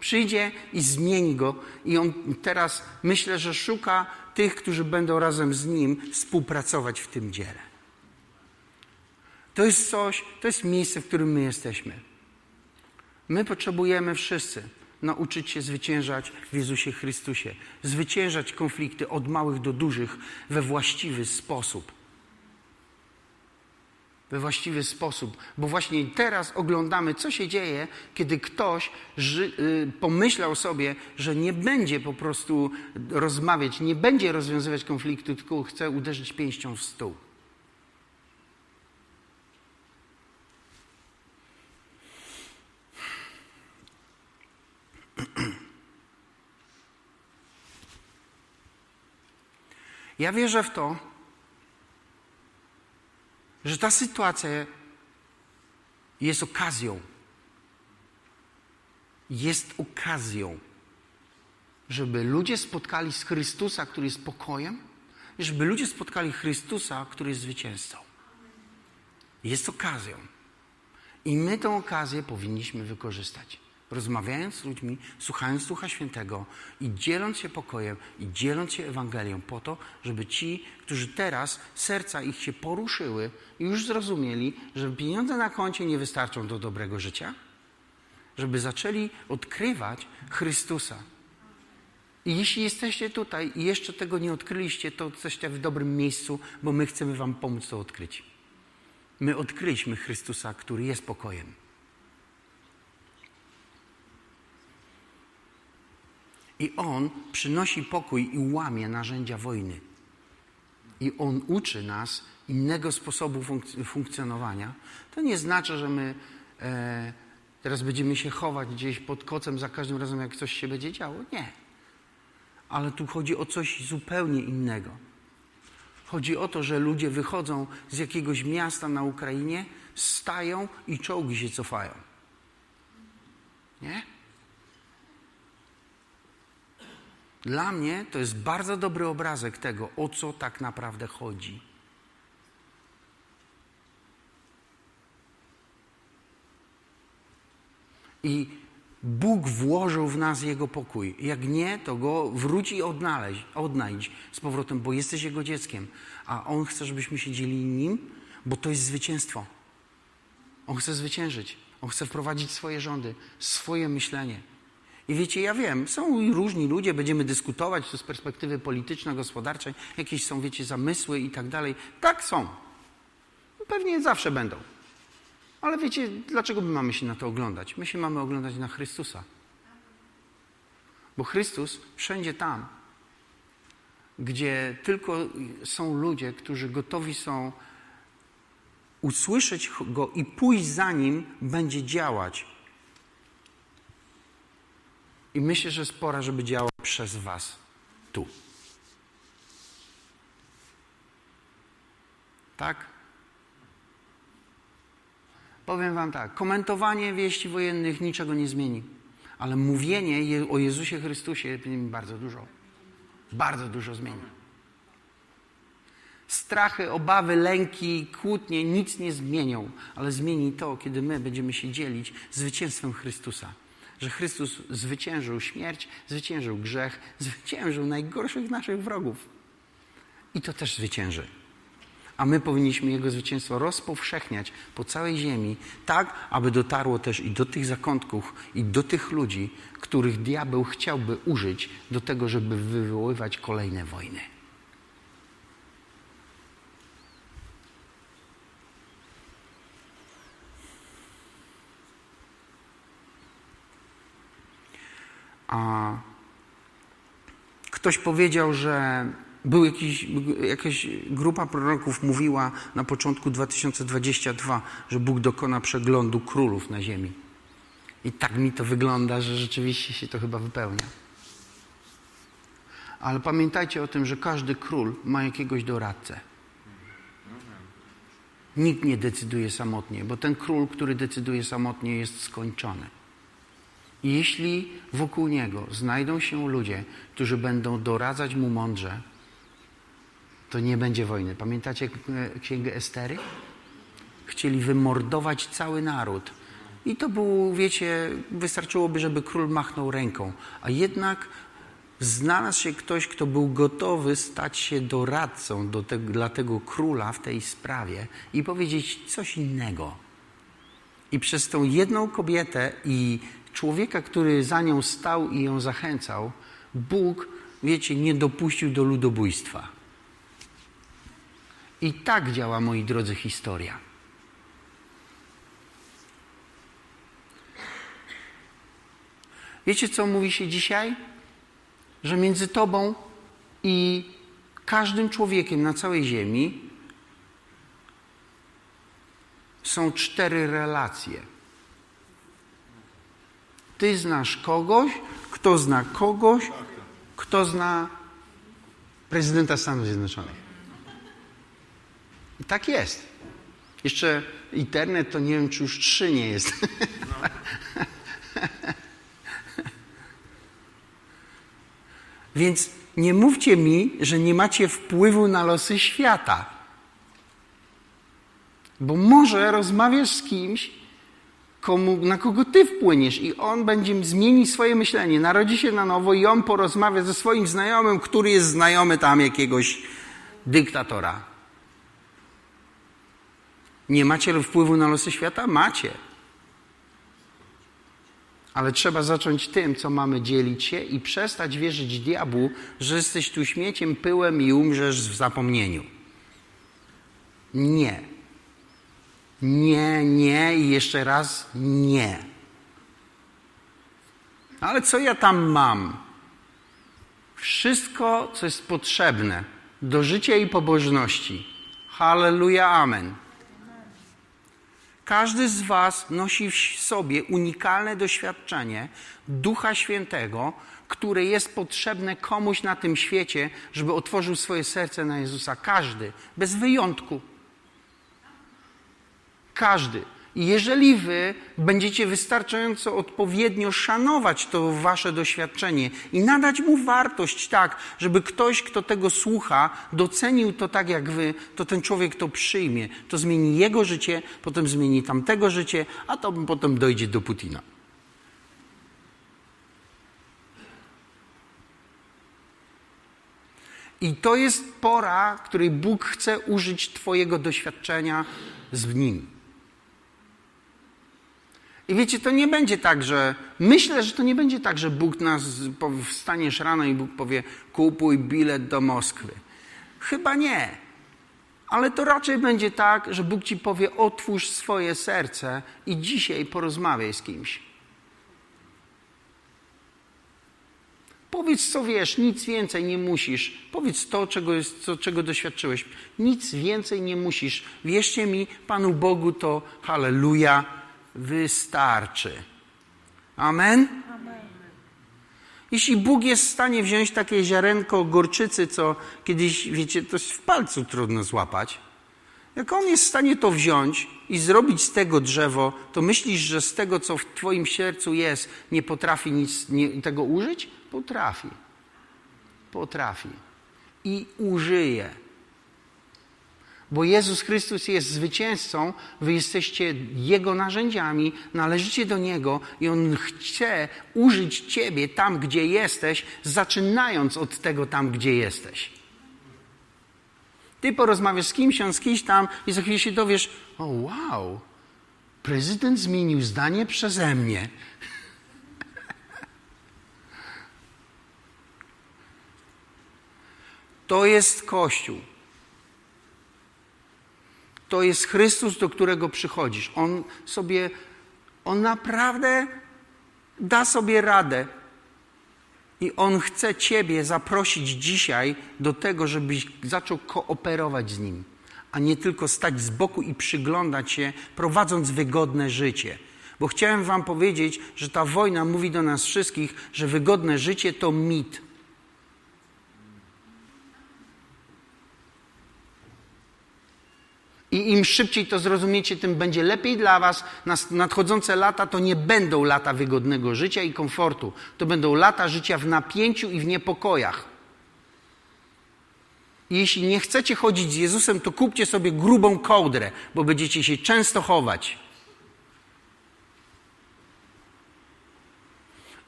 Przyjdzie i zmieni go i on teraz myślę, że szuka tych, którzy będą razem z nim współpracować w tym dziele. To jest coś, to jest miejsce, w którym my jesteśmy. My potrzebujemy wszyscy nauczyć się zwyciężać w Jezusie Chrystusie, zwyciężać konflikty od małych do dużych we właściwy sposób we właściwy sposób, bo właśnie teraz oglądamy, co się dzieje, kiedy ktoś ży, y, pomyślał sobie, że nie będzie po prostu rozmawiać, nie będzie rozwiązywać konfliktu, tylko chce uderzyć pięścią w stół. Ja wierzę w to, że ta sytuacja jest okazją. Jest okazją, żeby ludzie spotkali z Chrystusa, który jest pokojem, żeby ludzie spotkali Chrystusa, który jest zwycięzcą. Jest okazją. I my tę okazję powinniśmy wykorzystać rozmawiając z ludźmi, słuchając Ducha Świętego i dzieląc się pokojem i dzieląc się Ewangelią po to, żeby ci, którzy teraz serca ich się poruszyły i już zrozumieli, że pieniądze na koncie nie wystarczą do dobrego życia, żeby zaczęli odkrywać Chrystusa. I jeśli jesteście tutaj i jeszcze tego nie odkryliście, to jesteście w dobrym miejscu, bo my chcemy Wam pomóc to odkryć. My odkryliśmy Chrystusa, który jest pokojem. I On przynosi pokój i łamie narzędzia wojny. I On uczy nas innego sposobu funk funkcjonowania. To nie znaczy, że my e, teraz będziemy się chować gdzieś pod kocem za każdym razem, jak coś się będzie działo. Nie. Ale tu chodzi o coś zupełnie innego. Chodzi o to, że ludzie wychodzą z jakiegoś miasta na Ukrainie, stają i czołgi się cofają. Nie? Dla mnie to jest bardzo dobry obrazek tego, o co tak naprawdę chodzi. I Bóg włożył w nas Jego pokój. Jak nie, to go wróci i odnaleźć, odnajdź z powrotem, bo jesteś Jego dzieckiem. A On chce, żebyśmy się dzielili Nim, bo to jest zwycięstwo. On chce zwyciężyć. On chce wprowadzić swoje rządy, swoje myślenie. I wiecie, ja wiem, są różni ludzie, będziemy dyskutować tu z perspektywy polityczno-gospodarczej, jakieś są, wiecie, zamysły i tak dalej. Tak są. Pewnie zawsze będą. Ale wiecie, dlaczego my mamy się na to oglądać? My się mamy oglądać na Chrystusa. Bo Chrystus wszędzie tam, gdzie tylko są ludzie, którzy gotowi są usłyszeć Go i pójść za Nim, będzie działać i myślę, że jest pora, żeby działał przez Was tu. Tak? Powiem Wam tak: komentowanie wieści wojennych niczego nie zmieni, ale mówienie o Jezusie Chrystusie bardzo dużo, bardzo dużo zmieni. Strachy, obawy, lęki, kłótnie nic nie zmienią, ale zmieni to, kiedy my będziemy się dzielić zwycięstwem Chrystusa że Chrystus zwyciężył śmierć, zwyciężył grzech, zwyciężył najgorszych naszych wrogów. I to też zwycięży. A my powinniśmy Jego zwycięstwo rozpowszechniać po całej ziemi, tak, aby dotarło też i do tych zakątków, i do tych ludzi, których diabeł chciałby użyć do tego, żeby wywoływać kolejne wojny. Ktoś powiedział, że był jakiś, jakaś grupa proroków mówiła na początku 2022, że Bóg dokona przeglądu królów na ziemi. I tak mi to wygląda, że rzeczywiście się to chyba wypełnia. Ale pamiętajcie o tym, że każdy król ma jakiegoś doradcę. Nikt nie decyduje samotnie, bo ten król, który decyduje samotnie, jest skończony. Jeśli wokół niego znajdą się ludzie, którzy będą doradzać mu mądrze, to nie będzie wojny. Pamiętacie księgę Estery? Chcieli wymordować cały naród. I to było, wiecie, wystarczyłoby, żeby król machnął ręką. A jednak znalazł się ktoś, kto był gotowy stać się doradcą do te, dla tego króla w tej sprawie i powiedzieć coś innego. I przez tą jedną kobietę i człowieka, który za nią stał i ją zachęcał, Bóg, wiecie, nie dopuścił do ludobójstwa. I tak działa, moi drodzy, historia. Wiecie, co mówi się dzisiaj? Że między Tobą i każdym człowiekiem na całej Ziemi są cztery relacje. Ty znasz kogoś, kto zna kogoś, kto zna prezydenta Stanów Zjednoczonych. I tak jest. Jeszcze internet to nie wiem, czy już trzy nie jest. No. (laughs) Więc nie mówcie mi, że nie macie wpływu na losy świata. Bo może rozmawiasz z kimś, komu, na kogo ty wpłyniesz i on będzie zmieni swoje myślenie, narodzi się na nowo i on porozmawia ze swoim znajomym, który jest znajomy tam jakiegoś dyktatora. Nie macie wpływu na losy świata? Macie. Ale trzeba zacząć tym, co mamy dzielić się i przestać wierzyć diabłu, że jesteś tu śmieciem, pyłem i umrzesz w zapomnieniu. Nie. Nie, nie i jeszcze raz nie. Ale co ja tam mam? Wszystko, co jest potrzebne do życia i pobożności. Halleluja, amen. Każdy z Was nosi w sobie unikalne doświadczenie Ducha Świętego, które jest potrzebne komuś na tym świecie, żeby otworzył swoje serce na Jezusa. Każdy, bez wyjątku. Każdy. Jeżeli wy będziecie wystarczająco odpowiednio szanować to wasze doświadczenie i nadać mu wartość tak, żeby ktoś, kto tego słucha, docenił to tak jak wy, to ten człowiek to przyjmie. To zmieni jego życie, potem zmieni tamtego życie, a to potem dojdzie do Putina. I to jest pora, której Bóg chce użyć Twojego doświadczenia z nim. I wiecie, to nie będzie tak, że myślę, że to nie będzie tak, że Bóg nas wstaniesz rano i Bóg powie: kupuj bilet do Moskwy. Chyba nie. Ale to raczej będzie tak, że Bóg ci powie: otwórz swoje serce i dzisiaj porozmawiaj z kimś. Powiedz, co wiesz, nic więcej nie musisz. Powiedz to, czego, jest, co, czego doświadczyłeś. Nic więcej nie musisz. Wierzcie mi, Panu Bogu to halleluja wystarczy. Amen? Jeśli Bóg jest w stanie wziąć takie ziarenko gorczycy, co kiedyś, wiecie, to jest w palcu trudno złapać, jak On jest w stanie to wziąć i zrobić z tego drzewo, to myślisz, że z tego, co w Twoim sercu jest, nie potrafi nic nie, tego użyć? Potrafi. Potrafi. I użyje. Bo Jezus Chrystus jest zwycięzcą, wy jesteście Jego narzędziami, należycie do Niego i On chce użyć Ciebie tam, gdzie jesteś, zaczynając od tego tam, gdzie jesteś. Ty porozmawiasz z kimś, on z kimś tam i za chwilę się dowiesz, o wow, prezydent zmienił zdanie przeze mnie. (laughs) To jest Kościół. To jest Chrystus, do którego przychodzisz. On sobie, on naprawdę da sobie radę. I on chce Ciebie zaprosić dzisiaj do tego, żebyś zaczął kooperować z nim, a nie tylko stać z boku i przyglądać się, prowadząc wygodne życie. Bo chciałem Wam powiedzieć, że ta wojna mówi do nas wszystkich, że wygodne życie to mit. I im szybciej to zrozumiecie, tym będzie lepiej dla Was. Nadchodzące lata to nie będą lata wygodnego życia i komfortu. To będą lata życia w napięciu i w niepokojach. Jeśli nie chcecie chodzić z Jezusem, to kupcie sobie grubą kołdrę, bo będziecie się często chować.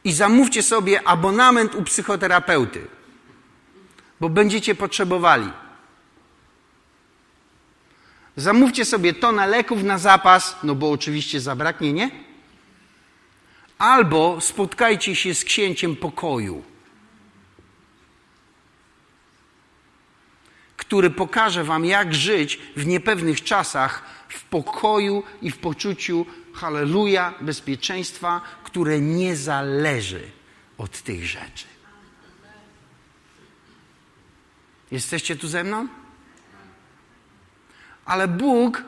I zamówcie sobie abonament u psychoterapeuty, bo będziecie potrzebowali. Zamówcie sobie tonę leków na zapas, no bo oczywiście zabraknie, nie? Albo spotkajcie się z księciem pokoju, który pokaże wam, jak żyć w niepewnych czasach w pokoju i w poczuciu, halleluja, bezpieczeństwa, które nie zależy od tych rzeczy. Jesteście tu ze mną? Ale Bóg,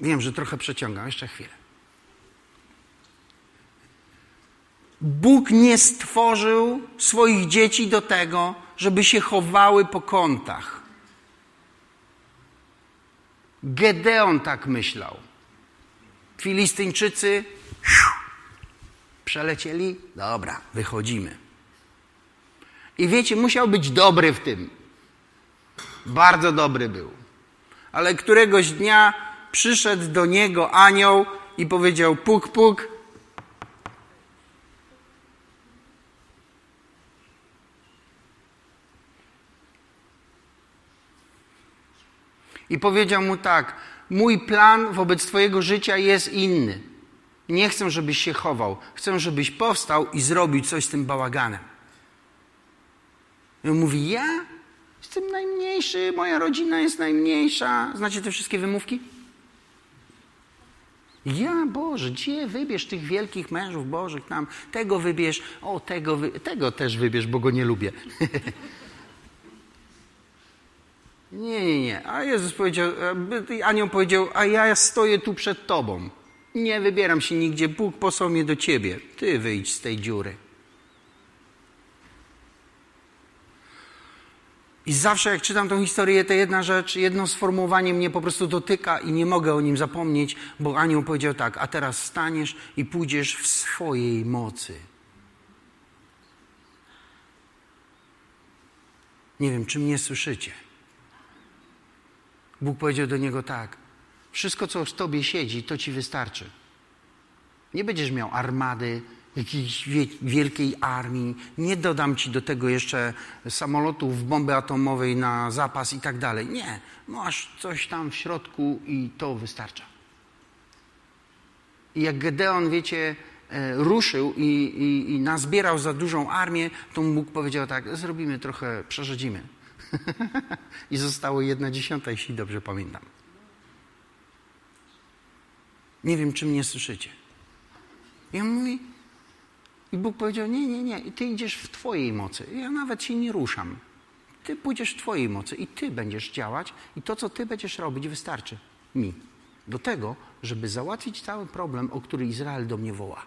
wiem, że trochę przeciągam, jeszcze chwilę. Bóg nie stworzył swoich dzieci do tego, żeby się chowały po kątach. Gedeon tak myślał. Filistyńczycy przelecieli, dobra, wychodzimy. I wiecie, musiał być dobry w tym. Bardzo dobry był. Ale któregoś dnia przyszedł do niego anioł i powiedział: Puk, puk. I powiedział mu tak: Mój plan wobec Twojego życia jest inny. Nie chcę, żebyś się chował. Chcę, żebyś powstał i zrobił coś z tym bałaganem. I on mówi: Ja? Jestem najmniejszy, moja rodzina jest najmniejsza. Znacie te wszystkie wymówki? Ja, Boże, gdzie wybierz tych wielkich mężów Bożych tam? Tego wybierz, o, tego, wy... tego też wybierz, bo go nie lubię. (laughs) nie, nie, nie. A Jezus powiedział, anioł powiedział, a ja stoję tu przed Tobą. Nie wybieram się nigdzie, Bóg posłał mnie do Ciebie. Ty wyjdź z tej dziury. I zawsze jak czytam tą historię, to jedna rzecz, jedno sformułowanie mnie po prostu dotyka i nie mogę o nim zapomnieć, bo anioł powiedział tak, a teraz staniesz i pójdziesz w swojej mocy. Nie wiem, czy mnie słyszycie. Bóg powiedział do niego tak, wszystko co w tobie siedzi, to ci wystarczy. Nie będziesz miał armady, jakiejś wielkiej armii. Nie dodam ci do tego jeszcze samolotów, bomby atomowej na zapas i tak dalej. Nie, masz coś tam w środku i to wystarcza. I jak Gedeon, wiecie, e, ruszył i, i, i nazbierał za dużą armię, to Bóg powiedział tak, zrobimy trochę, przerzedzimy. (laughs) I zostało jedna dziesiąta, jeśli dobrze pamiętam. Nie wiem, czy mnie słyszycie. I on mówi, i Bóg powiedział: Nie, nie, nie, ty idziesz w Twojej mocy. Ja nawet się nie ruszam. Ty pójdziesz w Twojej mocy i Ty będziesz działać, i to, co Ty będziesz robić, wystarczy mi do tego, żeby załatwić cały problem, o który Izrael do mnie woła.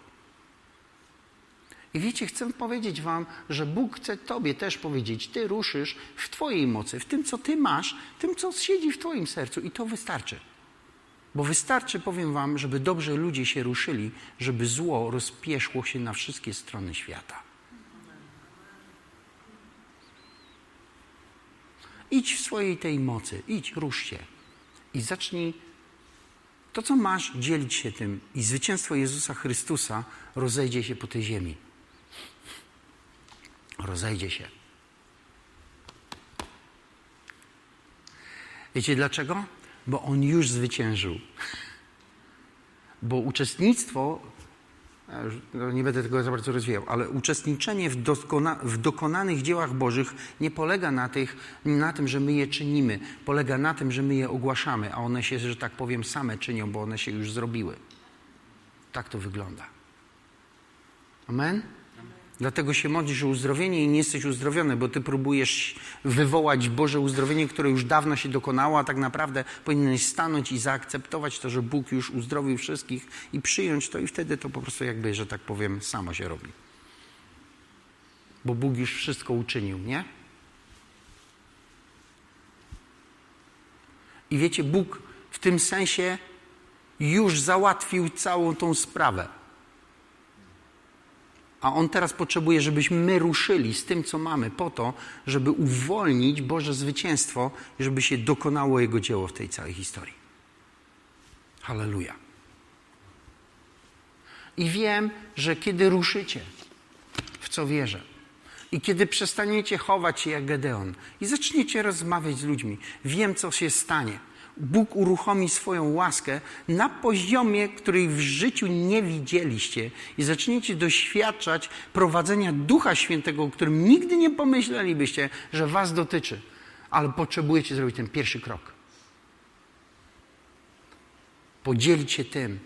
I wiecie, chcę powiedzieć Wam, że Bóg chce Tobie też powiedzieć: Ty ruszysz w Twojej mocy, w tym, co Ty masz, tym, co siedzi w Twoim sercu, i to wystarczy. Bo wystarczy, powiem Wam, żeby dobrze ludzie się ruszyli, żeby zło rozpieszło się na wszystkie strony świata. idź w swojej tej mocy, idź, rusz się i zacznij to, co masz, dzielić się tym i zwycięstwo Jezusa Chrystusa rozejdzie się po tej ziemi. Rozejdzie się. Wiecie dlaczego? Bo On już zwyciężył. Bo uczestnictwo no nie będę tego za bardzo rozwijał, ale uczestniczenie w, dokona, w, dokonanych dziełach Bożych nie polega na, tych, na tym, że my je czynimy. Polega na tym, że my je ogłaszamy, a one się, że tak powiem, same czynią, bo one się już zrobiły. Tak to wygląda. Amen? Dlatego się modlisz o uzdrowienie i nie jesteś uzdrowiony, bo ty próbujesz wywołać Boże uzdrowienie, które już dawno się dokonało, a tak naprawdę powinieneś stanąć i zaakceptować to, że Bóg już uzdrowił wszystkich i przyjąć to i wtedy to po prostu jakby, że tak powiem, samo się robi. Bo Bóg już wszystko uczynił, nie? I wiecie, Bóg w tym sensie już załatwił całą tą sprawę. A On teraz potrzebuje, żebyśmy my ruszyli z tym, co mamy, po to, żeby uwolnić Boże zwycięstwo żeby się dokonało Jego dzieło w tej całej historii. Halleluja. I wiem, że kiedy ruszycie, w co wierzę, i kiedy przestaniecie chować się jak Gedeon i zaczniecie rozmawiać z ludźmi, wiem, co się stanie. Bóg uruchomi swoją łaskę na poziomie, której w życiu nie widzieliście i zaczniecie doświadczać prowadzenia Ducha Świętego, o którym nigdy nie pomyślelibyście, że was dotyczy, ale potrzebujecie zrobić ten pierwszy krok. Podzielić się tym,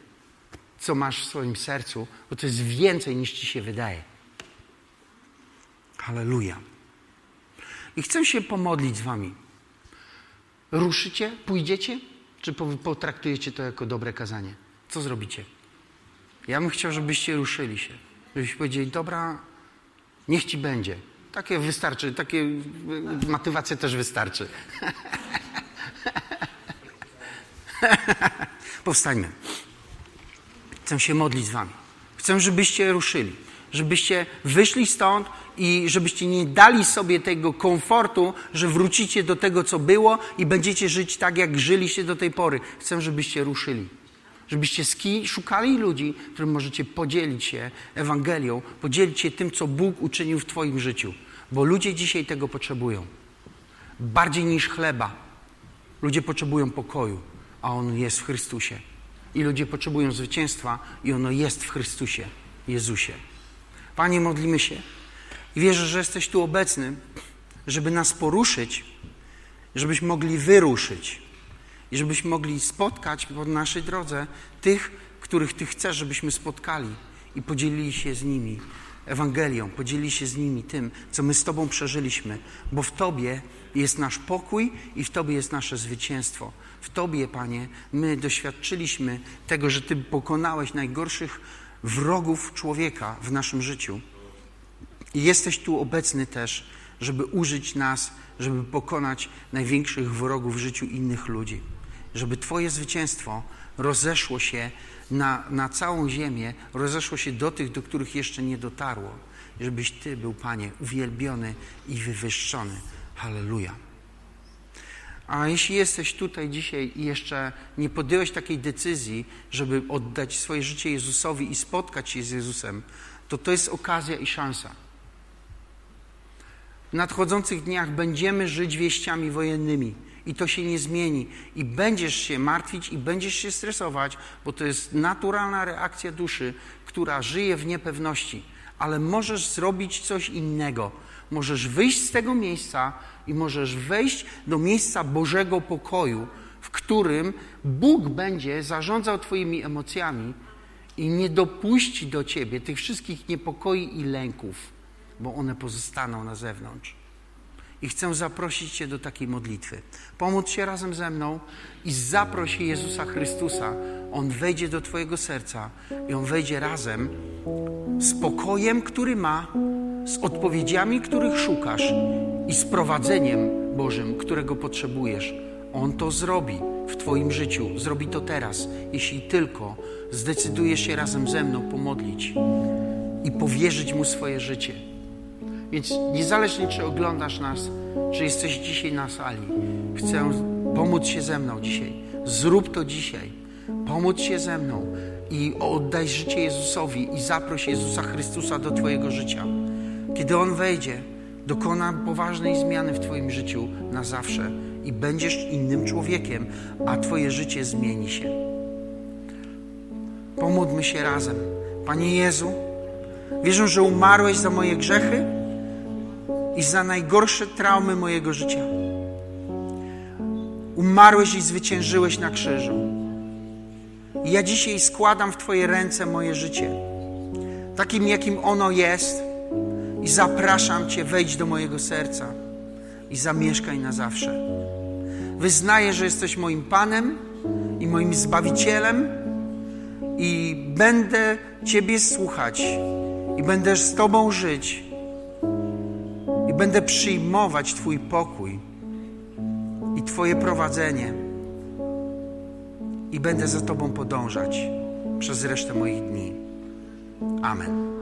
co masz w swoim sercu, bo to jest więcej niż ci się wydaje. Halleluja. I chcę się pomodlić z wami. Ruszycie, pójdziecie, czy potraktujecie to jako dobre kazanie? Co zrobicie? Ja bym chciał, żebyście ruszyli się. Żebyście powiedzieli, dobra, niech ci będzie. Takie wystarczy, takie motywacja też wystarczy. (laughs) Powstańmy. Chcę się modlić z wami. Chcę, żebyście ruszyli żebyście wyszli stąd i żebyście nie dali sobie tego komfortu, że wrócicie do tego, co było i będziecie żyć tak, jak żyliście do tej pory. Chcę, żebyście ruszyli. Żebyście szukali ludzi, którym możecie podzielić się Ewangelią, podzielić się tym, co Bóg uczynił w Twoim życiu. Bo ludzie dzisiaj tego potrzebują. Bardziej niż chleba. Ludzie potrzebują pokoju, a on jest w Chrystusie. I ludzie potrzebują zwycięstwa, i ono jest w Chrystusie, Jezusie. Panie, modlimy się i wierzę, że jesteś tu obecny, żeby nas poruszyć, żebyśmy mogli wyruszyć i żebyśmy mogli spotkać po naszej drodze tych, których Ty chcesz, żebyśmy spotkali i podzielili się z nimi Ewangelią, podzielili się z nimi tym, co my z Tobą przeżyliśmy, bo w Tobie jest nasz pokój i w Tobie jest nasze zwycięstwo. W Tobie, Panie, my doświadczyliśmy tego, że Ty pokonałeś najgorszych wrogów człowieka w naszym życiu. I jesteś tu obecny też, żeby użyć nas, żeby pokonać największych wrogów w życiu innych ludzi. Żeby Twoje zwycięstwo rozeszło się na, na całą ziemię, rozeszło się do tych, do których jeszcze nie dotarło. Żebyś Ty był, Panie, uwielbiony i wywyższony. Halleluja. A jeśli jesteś tutaj dzisiaj i jeszcze nie podjąłeś takiej decyzji, żeby oddać swoje życie Jezusowi i spotkać się z Jezusem, to to jest okazja i szansa. W nadchodzących dniach będziemy żyć wieściami wojennymi i to się nie zmieni. I będziesz się martwić i będziesz się stresować, bo to jest naturalna reakcja duszy, która żyje w niepewności. Ale możesz zrobić coś innego. Możesz wyjść z tego miejsca i możesz wejść do miejsca Bożego pokoju, w którym Bóg będzie zarządzał Twoimi emocjami i nie dopuści do Ciebie tych wszystkich niepokoi i lęków, bo one pozostaną na zewnątrz. I chcę zaprosić Cię do takiej modlitwy. Pomóc się razem ze mną i zaproś Jezusa Chrystusa. On wejdzie do Twojego serca i On wejdzie razem z pokojem, który ma, z odpowiedziami, których szukasz i z prowadzeniem Bożym, którego potrzebujesz. On to zrobi w Twoim życiu. Zrobi to teraz, jeśli tylko zdecydujesz się razem ze mną pomodlić i powierzyć Mu swoje życie. Więc niezależnie, czy oglądasz nas że jesteś dzisiaj na sali. Chcę pomóc się ze mną dzisiaj. Zrób to dzisiaj. Pomóc się ze mną i oddaj życie Jezusowi i zaproś Jezusa Chrystusa do Twojego życia. Kiedy On wejdzie, dokona poważnej zmiany w Twoim życiu na zawsze i będziesz innym człowiekiem, a Twoje życie zmieni się. Pomódlmy się razem. Panie Jezu, wierzę, że umarłeś za moje grzechy i za najgorsze traumy mojego życia. Umarłeś i zwyciężyłeś na krzyżu. I ja dzisiaj składam w Twoje ręce moje życie, takim jakim ono jest, i zapraszam Cię, wejdź do mojego serca i zamieszkaj na zawsze. Wyznaję, że jesteś moim Panem i moim Zbawicielem, i będę Ciebie słuchać, i będę z Tobą żyć, i będę przyjmować Twój pokój i Twoje prowadzenie, i będę za Tobą podążać przez resztę moich dni. Amen.